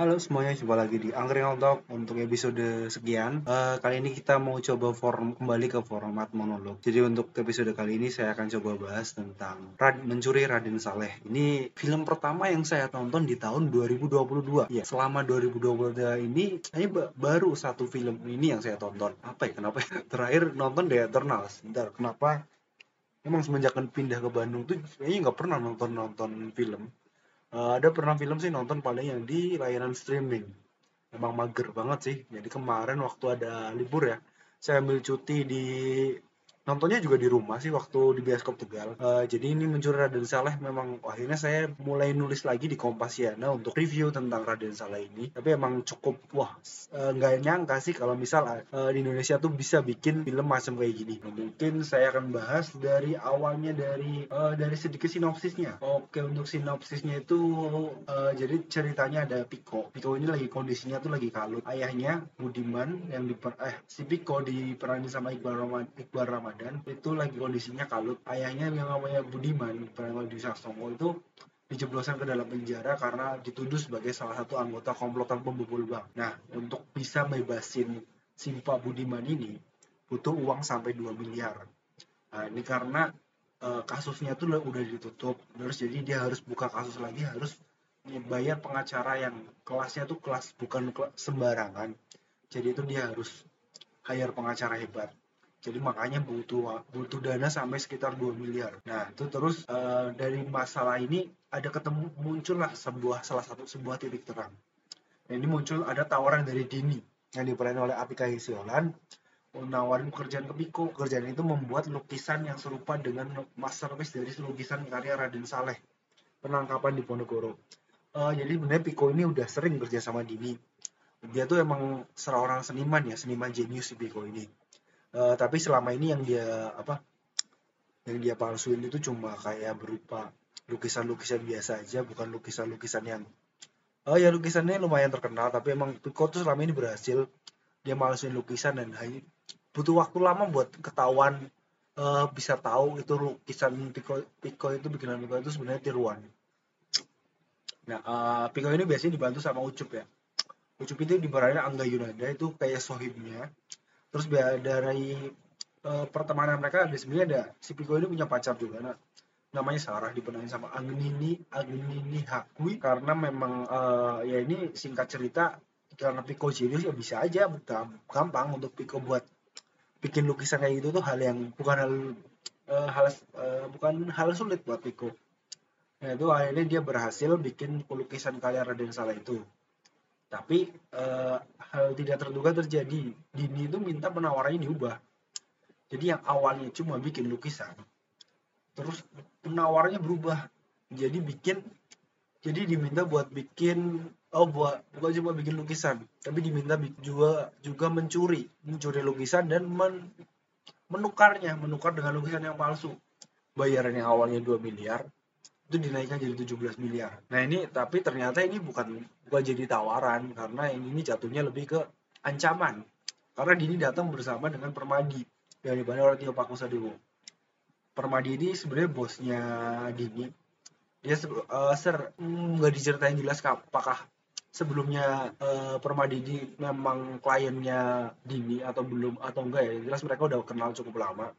Halo semuanya, jumpa lagi di Angkringan Talk untuk episode sekian. Uh, kali ini kita mau coba form kembali ke format monolog. Jadi untuk episode kali ini saya akan coba bahas tentang Rad Mencuri Raden Saleh. Ini film pertama yang saya tonton di tahun 2022. Ya, selama 2022 ini saya baru satu film ini yang saya tonton. Apa ya? Kenapa? Ya? Terakhir nonton The Eternals. Bentar, kenapa? Emang semenjak pindah ke Bandung tuh kayaknya nggak pernah nonton nonton film uh, ada pernah film sih nonton paling yang di layanan streaming. Emang mager banget sih. Jadi kemarin waktu ada libur ya saya ambil cuti di nontonnya juga di rumah sih waktu di bioskop Tegal. Uh, jadi ini mencuri Raden Saleh memang akhirnya saya mulai nulis lagi di Kompasiana untuk review tentang Raden Saleh ini. Tapi emang cukup wah eh, nggak uh, nyangka sih kalau misal uh, di Indonesia tuh bisa bikin film macam kayak gini. Nah, mungkin saya akan bahas dari awalnya dari uh, dari sedikit sinopsisnya. Oke untuk sinopsisnya itu uh, jadi ceritanya ada Piko. Piko ini lagi kondisinya tuh lagi kalut. Ayahnya Budiman yang di eh si Piko diperani sama Iqbal Ramadan, Iqbal Ramadan Ramadan itu lagi kondisinya kalut ayahnya yang namanya Budiman Pranama di Sasongo itu dijebloskan ke dalam penjara karena dituduh sebagai salah satu anggota komplotan pembobol bank. Nah, untuk bisa mebebasin si Pak Budiman ini butuh uang sampai 2 miliar. Nah, ini karena e, kasusnya tuh udah ditutup, terus jadi dia harus buka kasus lagi, harus bayar pengacara yang kelasnya tuh kelas bukan sembarangan. Jadi itu dia harus hire pengacara hebat jadi makanya butuh butuh dana sampai sekitar 2 miliar. Nah, itu terus uh, dari masalah ini ada ketemu muncullah sebuah salah satu sebuah titik terang. Nah, ini muncul ada tawaran dari Dini yang diperanin oleh Atika Hisiolan menawarin pekerjaan ke Piko. Pekerjaan itu membuat lukisan yang serupa dengan masterpiece dari lukisan karya Raden Saleh penangkapan di Ponegoro. Uh, jadi sebenarnya Piko ini udah sering kerja sama Dini. Dia tuh emang seorang seniman ya, seniman jenius si Piko ini uh, tapi selama ini yang dia apa yang dia palsuin itu cuma kayak berupa lukisan-lukisan biasa aja bukan lukisan-lukisan yang oh ya lukisannya lumayan terkenal tapi emang Pico tuh selama ini berhasil. Dia palsuin lukisan dan hanya butuh waktu lama buat ketahuan uh, bisa tahu itu lukisan Pico, Pico itu bikinan Pico itu sebenarnya tiruan nah uh, Pico ini biasanya dibantu sama Ucup ya. Ucup itu diberanin Angga Yunanda itu kayak sohibnya terus dari uh, pertemanan mereka ada sebenarnya ada si Piko ini punya pacar juga nah namanya Sarah dipenuhi sama Agnini Agnini Hakui. Karena memang uh, ya ini singkat cerita karena Piko serius ya bisa aja gampang untuk Piko buat bikin lukisan kayak gitu tuh hal yang bukan hal uh, hal uh, bukan hal sulit buat Piko Nah itu akhirnya dia berhasil bikin lukisan karya Raden Saleh itu tapi uh, hal tidak terduga terjadi. Dini itu minta penawarannya diubah. Jadi yang awalnya cuma bikin lukisan terus penawarannya berubah. Jadi bikin jadi diminta buat bikin oh buat bukan cuma bikin lukisan tapi diminta juga juga mencuri mencuri lukisan dan men, menukarnya menukar dengan lukisan yang palsu. Bayaran yang awalnya 2 miliar itu dinaikkan jadi 17 miliar. Nah ini tapi ternyata ini bukan bukan jadi tawaran karena ini, jatuhnya lebih ke ancaman. Karena Dini datang bersama dengan Permadi dibantu oleh Tio Pakusadewo. Permadi ini sebenarnya bosnya Dini. Dia uh, ser hmm, nggak diceritain jelas apakah sebelumnya uh, Permadi ini memang kliennya Dini atau belum atau enggak ya. Jelas mereka udah kenal cukup lama.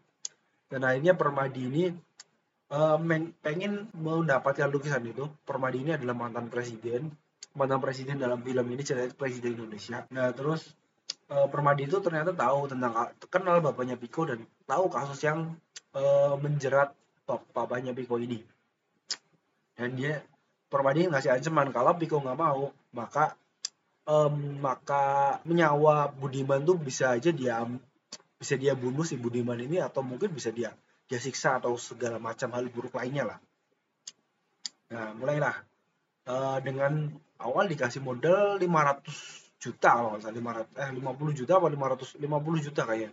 Dan akhirnya Permadi ini uh, pengen mendapatkan lukisan itu. Permadi ini adalah mantan presiden. Mantan presiden dalam film ini cerita presiden Indonesia. Nah terus uh, Permadi itu ternyata tahu tentang kenal bapaknya Piko dan tahu kasus yang uh, menjerat bapaknya Piko ini. Dan dia Permadi ngasih ancaman kalau Piko nggak mau maka um, maka menyawa Budiman tuh bisa aja dia bisa dia bunuh si Budiman ini atau mungkin bisa dia dia siksa atau segala macam hal buruk lainnya lah. Nah mulailah uh, dengan awal dikasih modal 500 juta kalau nggak salah 500 eh 50 juta apa 500 50 juta kayaknya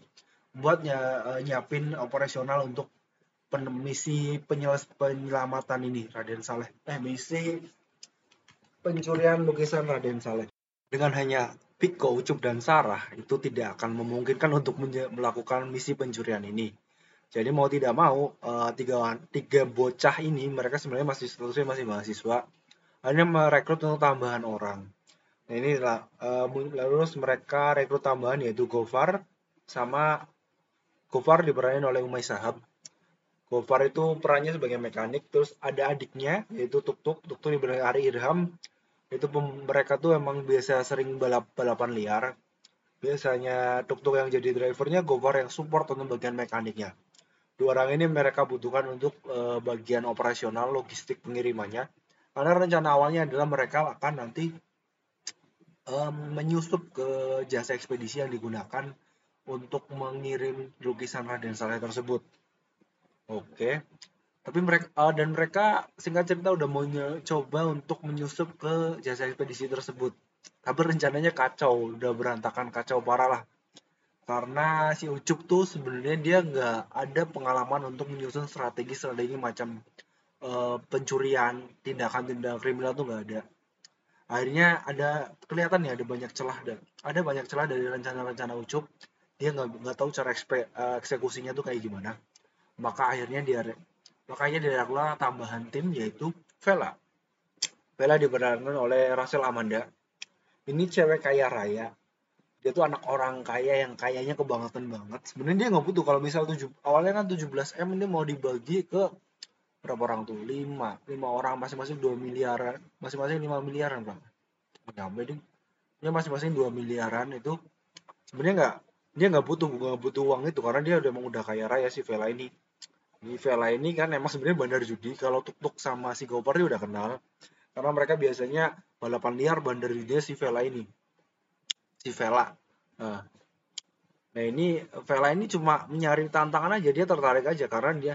buatnya uh, nyiapin operasional untuk misi penyeles penyelamatan ini Raden Saleh. Eh misi pencurian lukisan Raden Saleh. Dengan hanya Piko, Ucup, dan Sarah itu tidak akan memungkinkan untuk melakukan misi pencurian ini. Jadi mau tidak mau uh, tiga tiga bocah ini mereka sebenarnya masih statusnya masih mahasiswa, hanya merekrut untuk tambahan orang. Nah inilah uh, lalu mereka rekrut tambahan yaitu Gofar sama Gofar diperanin oleh Umay Sahab. Gofar itu perannya sebagai mekanik, terus ada adiknya yaitu Tuk Tuk, Tuk Tuk diberi Ari Irham, itu mereka tuh emang biasa sering balap balapan liar. Biasanya tuk-tuk yang jadi drivernya Gofar yang support untuk bagian mekaniknya dua orang ini mereka butuhkan untuk uh, bagian operasional logistik pengirimannya. Karena rencana awalnya adalah mereka akan nanti um, menyusup ke jasa ekspedisi yang digunakan untuk mengirim lukisan Raden Saleh tersebut. Oke. Tapi mereka uh, dan mereka singkat cerita udah mau coba untuk menyusup ke jasa ekspedisi tersebut. Tapi rencananya kacau udah berantakan kacau parah lah karena si Ucup tuh sebenarnya dia nggak ada pengalaman untuk menyusun strategi-strategi macam uh, pencurian tindakan-tindakan kriminal tuh nggak ada akhirnya ada kelihatan ya ada banyak celah dan ada banyak celah dari rencana-rencana Ucup dia nggak nggak tahu cara ekspe, uh, eksekusinya tuh kayak gimana maka akhirnya dia Makanya dilakukan tambahan tim yaitu Vela. Vela diperankan oleh Rachel Amanda. Ini cewek kaya raya. Dia tuh anak orang kaya yang kayanya kebangetan banget. Sebenarnya dia nggak butuh kalau misal tujuh awalnya kan 17 m ini mau dibagi ke berapa orang tuh? 5. 5 orang masing-masing 2 miliaran. Masing-masing 5 miliaran, Bang. Nyampe deh. Dia masing-masing 2 miliaran itu sebenarnya nggak dia nggak butuh nggak butuh uang itu karena dia udah emang udah kaya raya si Vela ini di Vela ini kan emang sebenarnya bandar judi kalau Tuk Tuk sama si Gopar dia udah kenal karena mereka biasanya balapan liar bandar judi si Vela ini si Vela. Nah, nah ini Vela ini cuma mencari tantangan aja dia tertarik aja karena dia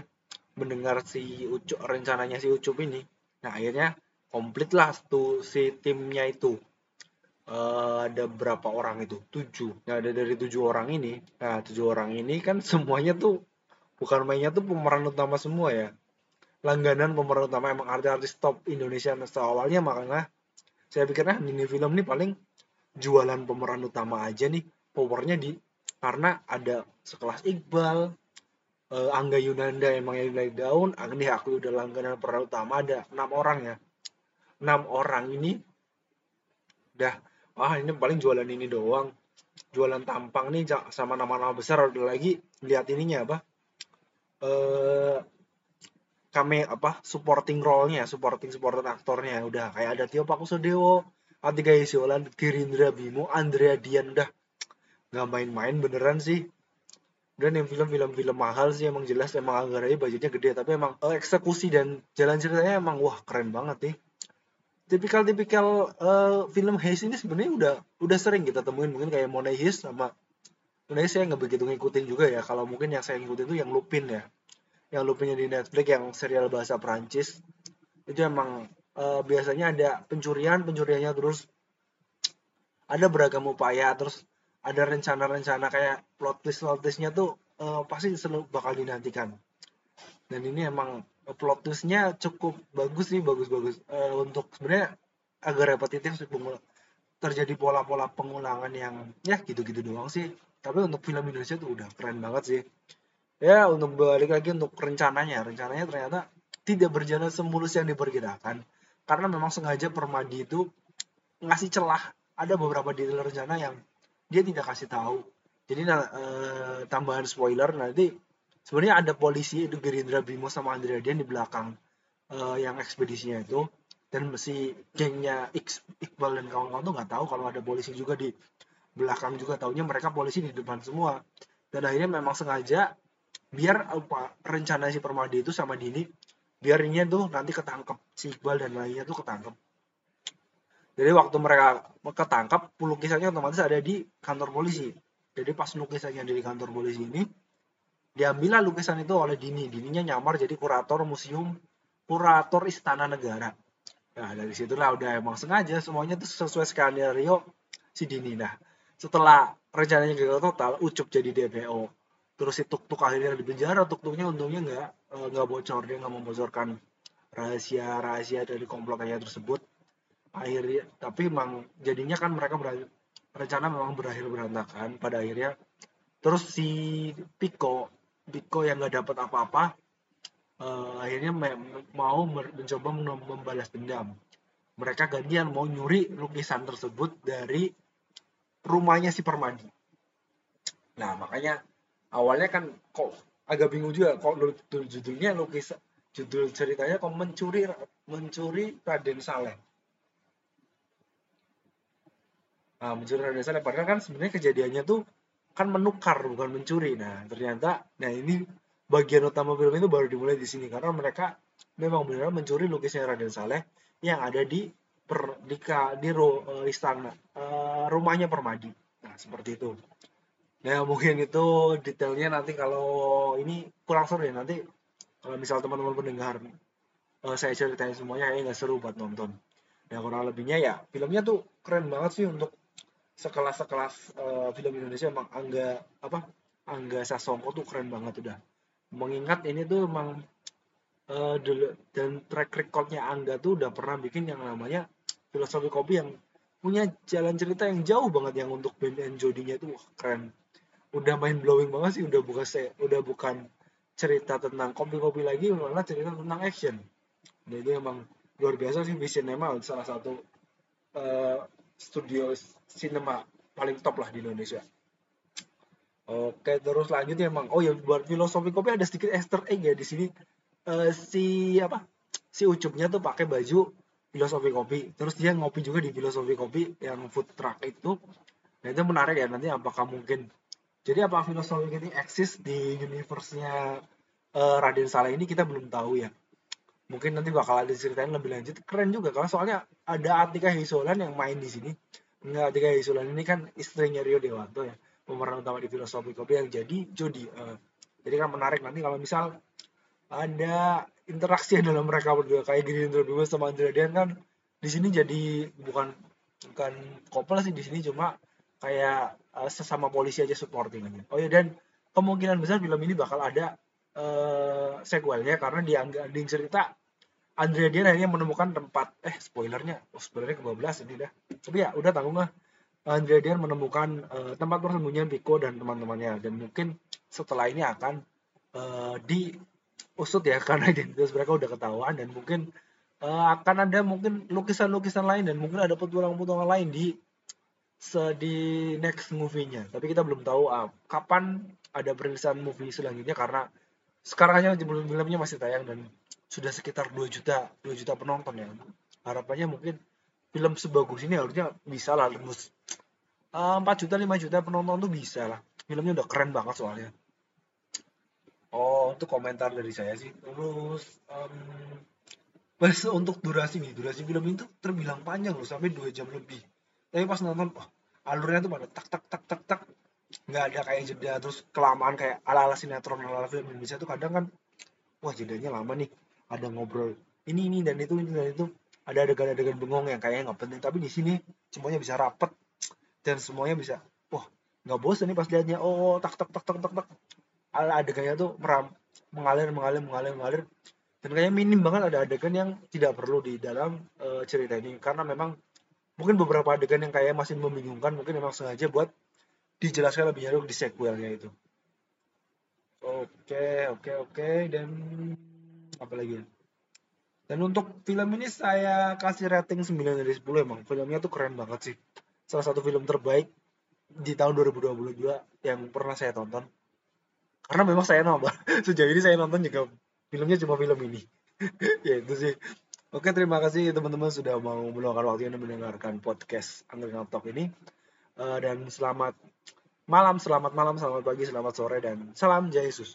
mendengar si Ucup rencananya si Ucup ini. Nah akhirnya komplit lah tuh si timnya itu. Uh, ada berapa orang itu? Tujuh. Nah ada dari tujuh orang ini. Nah tujuh orang ini kan semuanya tuh bukan mainnya tuh pemeran utama semua ya. Langganan pemeran utama emang artis-artis top Indonesia nah, awalnya makanya saya pikirnya ini film ini paling jualan pemeran utama aja nih powernya di karena ada sekelas Iqbal uh, Angga Yunanda emang yang naik daun Agni aku udah langganan pemeran utama ada enam orang ya. Enam orang ini udah wah ini paling jualan ini doang. Jualan tampang nih sama nama-nama besar udah lagi lihat ininya apa eh kami apa supporting role-nya, supporting supporting aktornya udah kayak ada Tio Pakusadewo, Atika Yosiolan, Girindra Bimo, Andrea Dian udah nggak main-main beneran sih. Dan yang film-film film mahal sih emang jelas. Emang anggarannya budgetnya gede tapi emang uh, eksekusi dan jalan ceritanya emang wah keren banget nih. Tipikal-tipikal uh, film heist ini sebenarnya udah udah sering kita temuin. Mungkin kayak Money Heist sama sebenarnya saya nggak begitu ngikutin juga ya. Kalau mungkin yang saya ngikutin itu yang Lupin ya. Yang Lupinnya di Netflix yang serial bahasa Perancis. Itu emang uh, biasanya ada pencurian pencuriannya terus ada beragam upaya terus ada rencana-rencana kayak plot twist plot twistnya tuh uh, pasti selalu bakal dinantikan. Dan ini emang plot twistnya cukup bagus sih bagus-bagus. Uh, untuk sebenarnya agak repetitif sih terjadi pola-pola pengulangan yang ya gitu-gitu doang sih. Tapi untuk film Indonesia tuh udah keren banget sih. Ya untuk balik lagi untuk rencananya. Rencananya ternyata tidak berjalan semulus yang diperkirakan karena memang sengaja Permadi itu ngasih celah. Ada beberapa detail rencana yang dia tidak kasih tahu. Jadi eh, tambahan spoiler nanti sebenarnya ada polisi itu Gerindra Bimo sama Andrea Dian di belakang eh, yang ekspedisinya itu. Dan si gengnya Iqbal dan kawan-kawan tuh nggak tahu kalau ada polisi juga di belakang juga. Taunya mereka polisi di depan semua. Dan akhirnya memang sengaja biar apa rencana si Permadi itu sama Dini biar ini tuh nanti ketangkep. Si Iqbal dan lainnya tuh ketangkep. Jadi waktu mereka ketangkap lukisannya otomatis ada di kantor polisi. Jadi pas lukisannya di kantor polisi ini diambillah lukisan itu oleh Dini. Dininya nyamar jadi kurator museum kurator istana negara. Nah dari situlah udah emang sengaja semuanya tuh sesuai skenario si Dini. Nah setelah rencananya gagal total ucup jadi DPO terus si tuk tuk akhirnya di penjara tuk tuknya untungnya nggak nggak bocor dia nggak membocorkan rahasia rahasia dari komplotnya tersebut. Akhirnya tapi emang jadinya kan mereka berakhir rencana memang berakhir berantakan. Pada akhirnya terus si Piko Piko yang nggak dapat apa-apa uh, akhirnya mau mencoba membalas dendam. Mereka gantian mau nyuri lukisan tersebut dari rumahnya si Permadi. Nah makanya awalnya kan kok agak bingung juga kok judulnya lukisan judul ceritanya kok mencuri mencuri Raden Saleh Nah, mencuri Raden Saleh padahal kan sebenarnya kejadiannya tuh kan menukar bukan mencuri. Nah, ternyata nah ini bagian utama film itu baru dimulai di sini karena mereka memang benar mencuri lukisan Raden Saleh yang ada di per, di, di ro, uh, istana uh, rumahnya Permadi. Nah, seperti itu. Nah, mungkin itu detailnya nanti kalau ini kurang seru ya. Nanti kalau misal teman-teman pendengar uh, saya ceritain semuanya kayaknya nggak seru buat nonton. Nah, kurang lebihnya ya filmnya tuh keren banget sih untuk sekelas-sekelas uh, film Indonesia. Emang Angga apa Angga Sasongko tuh keren banget udah. Mengingat ini tuh emang uh, dan track recordnya Angga tuh udah pernah bikin yang namanya filosofi kopi yang punya jalan cerita yang jauh banget yang untuk band and Jodinya itu wah, keren udah main blowing banget sih udah bukan udah bukan cerita tentang kopi-kopi lagi malah cerita tentang action. Jadi emang luar biasa sih Vision Cinema salah satu uh, studio cinema paling top lah di Indonesia. Oke, terus lanjutnya emang oh ya buat filosofi kopi ada sedikit Easter egg ya di sini uh, si apa si ucupnya tuh pakai baju filosofi kopi. Terus dia ngopi juga di filosofi kopi yang food truck itu. Nah itu menarik ya nanti apakah mungkin jadi apa filosofi ini eksis di universe-nya uh, Raden Saleh ini kita belum tahu ya. Mungkin nanti bakal ada ceritain lebih lanjut. Keren juga karena soalnya ada Atika Hisolan yang main di sini. Enggak, Atika Hisolan ini kan istrinya Rio Dewanto ya pemeran utama di filosofi kopi yang jadi Jody uh, jadi kan menarik nanti kalau misal ada interaksi dalam mereka berdua kayak gini Bima sama Andrea Dian kan di sini jadi bukan bukan couple sih di sini cuma kayak uh, sesama polisi aja supporting aja. Oh ya dan kemungkinan besar film ini bakal ada uh, sequelnya karena di ending cerita Andrea Dian akhirnya menemukan tempat eh spoilernya oh, spoilernya ke-12 ini dah tapi ya udah tanggung lah Andrea Dian menemukan uh, tempat persembunyian Pico dan teman-temannya dan mungkin setelah ini akan uh, diusut ya karena identitas mereka udah ketahuan dan mungkin uh, akan ada mungkin lukisan-lukisan lain dan mungkin ada petualangan-petualangan lain di di next movie-nya. Tapi kita belum tahu uh, kapan ada perilisan movie selanjutnya karena sekarang aja filmnya masih tayang dan sudah sekitar 2 juta 2 juta penonton ya. Harapannya mungkin film sebagus ini harusnya bisa lah tembus uh, 4 juta 5 juta penonton tuh bisa lah. Filmnya udah keren banget soalnya. Oh untuk komentar dari saya sih. Terus um, untuk durasi nih durasi film itu terbilang panjang loh sampai 2 jam lebih tapi pas nonton oh, alurnya tuh pada tak tak tak tak tak. Nggak ada kayak jeda terus kelamaan kayak ala ala sinetron ala ala film Indonesia tuh kadang kan wah jedanya lama nih ada ngobrol ini ini dan itu ini dan itu. Ada adegan-adegan bengong yang kayaknya nggak penting tapi di sini semuanya bisa rapet dan semuanya bisa wah nggak bosan nih pas liatnya. Oh tak tak tak tak tak tak. Ala adegannya tuh meram mengalir mengalir mengalir mengalir. Dan kayaknya minim banget ada adegan yang tidak perlu di dalam uh, cerita ini karena memang mungkin beberapa adegan yang kayak masih membingungkan mungkin memang sengaja buat dijelaskan lebih jauh di sequelnya itu. Oke oke oke dan apa lagi ya? Dan untuk film ini saya kasih rating 9 dari 10 emang filmnya tuh keren banget sih. Salah satu film terbaik di tahun 2022 yang pernah saya tonton. Karena memang saya nonton. Sejauh ini saya nonton juga filmnya cuma film ini. Ya itu sih oke terima kasih teman-teman sudah mau meluangkan waktu waktunya mendengarkan podcast Angkringan Talk ini uh, dan selamat malam, selamat malam, selamat pagi, selamat sore, dan salam Yesus.